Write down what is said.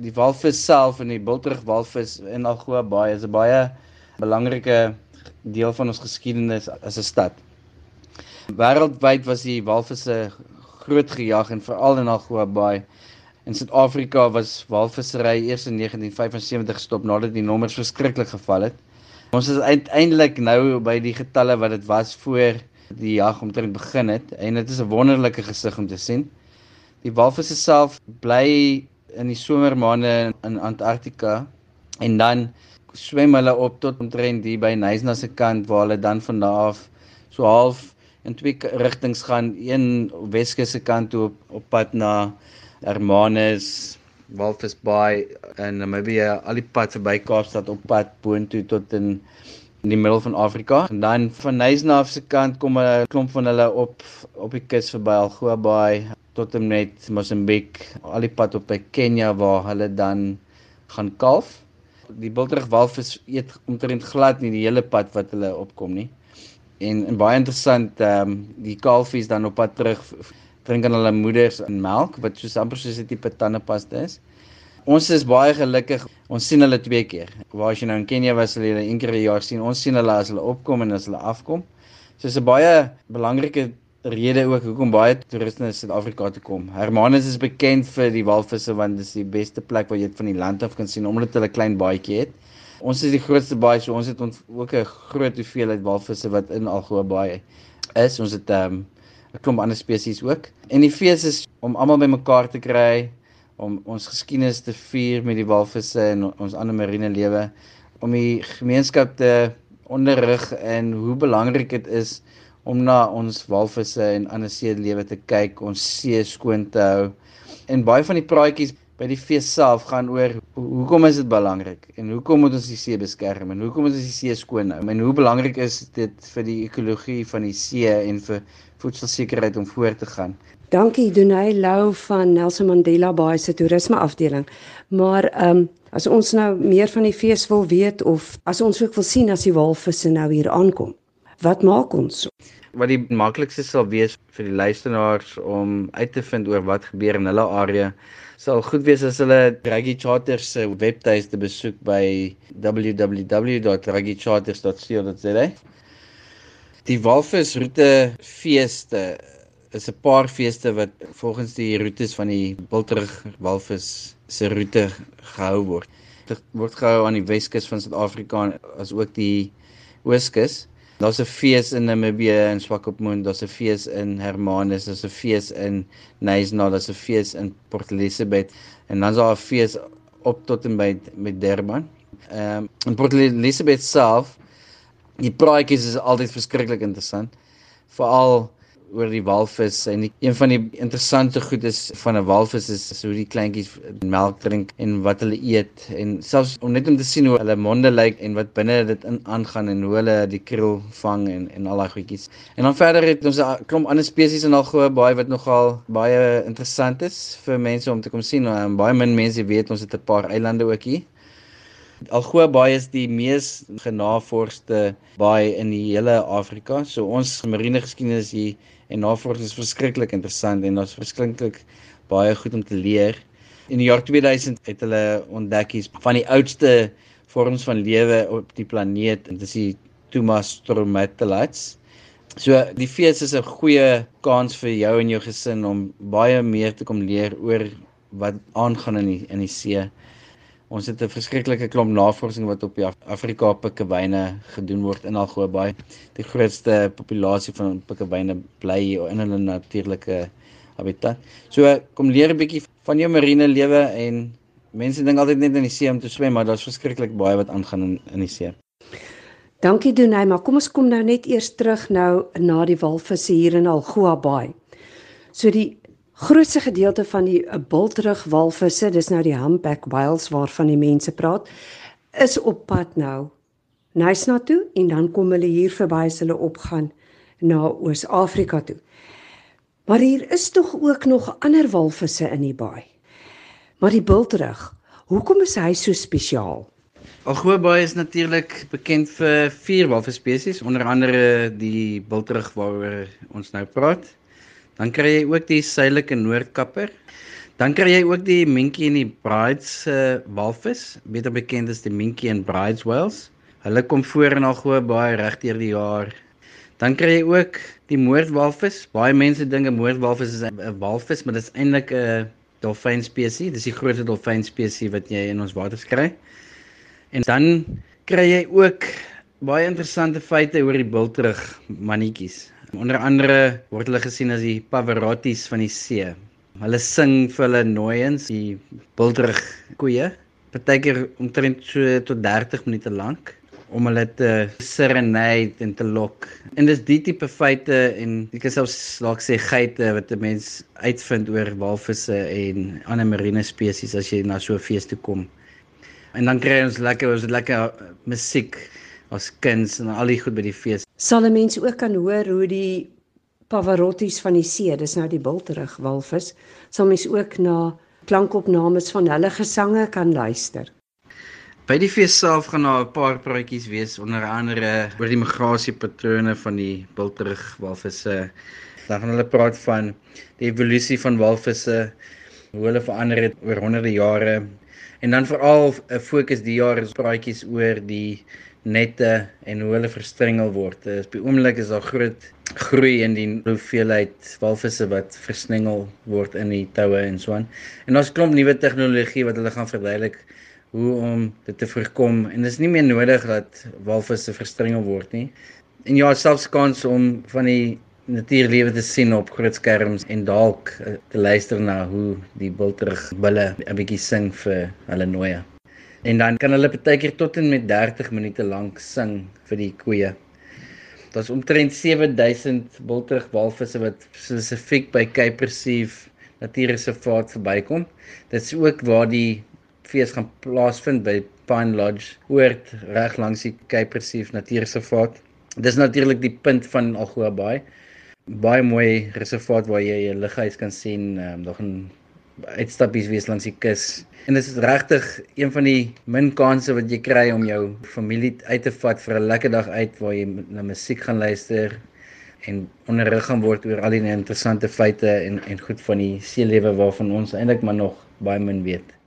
Die walvis self en die bultrug walvis in Algoa Baai is 'n baie belangrike deel van ons geskiedenis as 'n stad. Wêreldwyd was die walvisse groot gejag en veral in Algoa Baai. In Suid-Afrika was walvissery eers in 1975 gestop nadat die nommers verskriklik geval het. Ons is uiteindelik nou by die getalle wat dit was voor die jag omtrent begin het en dit is 'n wonderlike gesig om te sien. Die walvisse self bly in die somermaande in Antarktika en dan swem hulle op tot omtrent hier by Nysna se kant waar hulle dan van daar af so half in twee rigtings gaan, een Weskus se kant toe op, op pad na Hermanus, Walvis Bay en Namibia, al die pad verby Kaapstad op pad boontoe tot in in die middel van Afrika. En dan van Nysna se kant kom 'n klomp van hulle op op die kus verby Algoa Bay tot en met Mosambik, al die pad op by Kenia waar hulle dan gaan kalf. Die bultrug walvis eet omtrent glad nie die hele pad wat hulle opkom nie. En, en baie interessant, ehm um, die kalfies dan op pad terug drink aan hulle moeders in melk wat soos amper soos 'n tipe tandepasta is. Ons is baie gelukkig. Ons sien hulle twee keer. Waar as jy nou in Kenia was, hulle een keer 'n jaar sien. Ons sien hulle as hulle opkom en as hulle afkom. So dis 'n baie belangrike rede ook hoekom baie toeriste na Suid-Afrika toe kom. Hermanus is bekend vir die walvisse want dit is die beste plek waar jy dit van die land af kan sien omdat hulle 'n klein baadjie het. Ons is die grootste baai, so ons het ons ook 'n groot hoeveelheid walvisse wat in Algoa Baai is. Ons het ehm um, 'n klomp ander spesies ook. En die fees is om almal bymekaar te kry, om ons geskiedenis te vier met die walvisse en ons ander marine lewe, om die gemeenskap te onderrig en hoe belangrik dit is om na ons walvisse en ander see lewe te kyk, ons see skoon te hou. En baie van die praatjies by die fees self gaan oor hoekom is dit belangrik en hoekom moet ons die see beskerm en hoekom moet ons die see skoon hou en hoe belangrik is dit vir die ekologie van die see en vir voedselsekerheid om voort te gaan. Dankie Donay Lou van Nelson Mandela Bay se toerisme afdeling. Maar ehm um, as ons nou meer van die fees wil weet of as ons ook wil sien as die walvisse nou hier aankom. Wat maak ons? Wat die maklikste sal wees vir die luisteraars om uit te vind oor wat gebeur in hulle area sal goed wees as hulle Rugby Charters se webtuiste besoek by www.rugbycharters.co.za. Die Walvisroete feeste is 'n paar feeste wat volgens die roetes van die Bultrug Walvis se roete gehou word. Dit word gehou aan die Weskus van Suid-Afrika as ook die Ooskus. Daar's 'n fees in Namibië in Swakopmund, daar's 'n fees in Hermanus, daar's 'n fees in Nyasna, daar's 'n fees in Port Elizabeth en dan's daar 'n fees op tot en by met Durban. Ehm um, in Port Elizabeth self, die praatjies is altyd verskriklik interessant. Veral oor die walvis en die, een van die interessante goed is van 'n walvis is hoe die kleintjies melk drink en wat hulle eet en selfs om net om te sien hoe hulle monde lyk en wat binne dit in aangaan en hoe hulle die kriel vang en en al daai goedjies. En dan verder het ons 'n klomp ander spesies in algoe baie wat nogal baie interessant is vir mense om te kom sien. En baie min mense weet ons het 'n paar eilande ook hier. Algoa Baai is die mees genavorsde baai in die hele Afrika. So ons marine geskiedenis hier en navorsing is verskriklik interessant en daar's verskriklik baie goed om te leer. In die jaar 2000 het hulle ontdek iets van die oudste vorms van lewe op die planeet en dit is die Tumastromatelites. So die fees is 'n goeie kans vir jou en jou gesin om baie meer te kom leer oor wat aangaan in die in die see. Ons het 'n verskriklike klomp navorsing wat op die Afrika pikkewyne gedoen word in Algoa Bay. Die grootste populasie van pikkewyne bly hier in hulle natuurlike habitat. So kom leer 'n bietjie van jou marine lewe en mense dink altyd net in die see om te swem, maar daar's verskriklik baie wat aangaan in in die see. Dankie Donay, maar kom ons kom nou net eers terug nou na die walvisse hier in Algoa Bay. So die grootste gedeelte van die eh, bultrug walvisse, dis nou die humpback whales waarvan die mense praat, is op pad nou Nysna toe en dan kom hulle hier verby as hulle opgaan na Oos-Afrika toe. Maar hier is tog ook nog ander walvisse in die baai. Maar die bultrug, hoekom is hy so spesiaal? Algoa Baai is natuurlik bekend vir vier walvisspesies, onder andere die bultrug waaroor ons nou praat. Dan kry jy ook die suidelike noordkapper. Dan kry jy ook die minkie en die brides uh, walvis, beter bekend as die minkie en brides whales. Hulle kom voor in algoe baie reg deur die jaar. Dan kry jy ook die moordwalvis. Baie mense dink 'n moordwalvis is 'n walvis, maar dit is eintlik 'n dolfyn spesies. Dis die grootste dolfyn spesies wat jy in ons waters kry. En dan kry jy ook baie interessante feite oor die bultrug mannetjies. Onder andere word hulle gesien as die Pavarottis van die see. Hulle sing vir hulle nooiens, die bultrug koeie, partykeer omtrent so tot 30 minute lank om hulle te serenade en te lok. En dis die tipe feite en ek kan selfs dalk sê geite wat 'n mens uitvind oor walvisse en ander marine spesies as jy na so 'n fees toe kom. En dan kry ons lekker ons lekker musiek as kinders en al die goed by die fees. Sal 'n mens ook kan hoor hoe die Pavarottis van die see, dis nou die bultrug walvis, sal mens ook na klankopnames van hulle gesange kan luister. By die fees self gaan daar 'n paar praatjies wees onder andere oor die migrasiepatrone van die bultrug walvisse. Dan gaan hulle praat van die evolusie van walvisse, hoe hulle verander het oor honderde jare. En dan veral 'n fokus die jaar is praatjies oor die nette en hoe hulle verstrengel word. Dis by oomblik is daar groot groei in die hoeveelheid walvisse wat versnengel word in die toue en so aan. En daar's klomp nuwe tegnologie wat hulle gaan verduidelik hoe om dit te voorkom en dit is nie meer nodig dat walvisse verstrengel word nie. En ja, selfs kans om van die natuurlewe te sien op groot skerms en dalk eh, te luister na hoe die bultrug bulle 'n bietjie sing vir hulle nooie. En dan kan hulle baie keer tot en met 30 minute lank sing vir die koeie. Daar's omtrent 7000 bultrug walvisse wat spesifiek by Cape Reef Natuurreservaat verbykom. Dit is ook waar die fees gaan plaasvind by Pine Lodge, oord reg langs die Cape Reef Natuurreservaat. Dis natuurlik die punt van Algoa Bay. Baie mooi reservaat waar jy 'n lughuis kan sien, um, daar gaan uitstappies wees langs die kus. En dit is regtig een van die min kansse wat jy kry om jou familie uit te vat vir 'n lekker dag uit waar jy na musiek gaan luister en onderrig gaan word oor al die interessante feite en en goed van die seelewe waarvan ons eintlik maar nog baie min weet.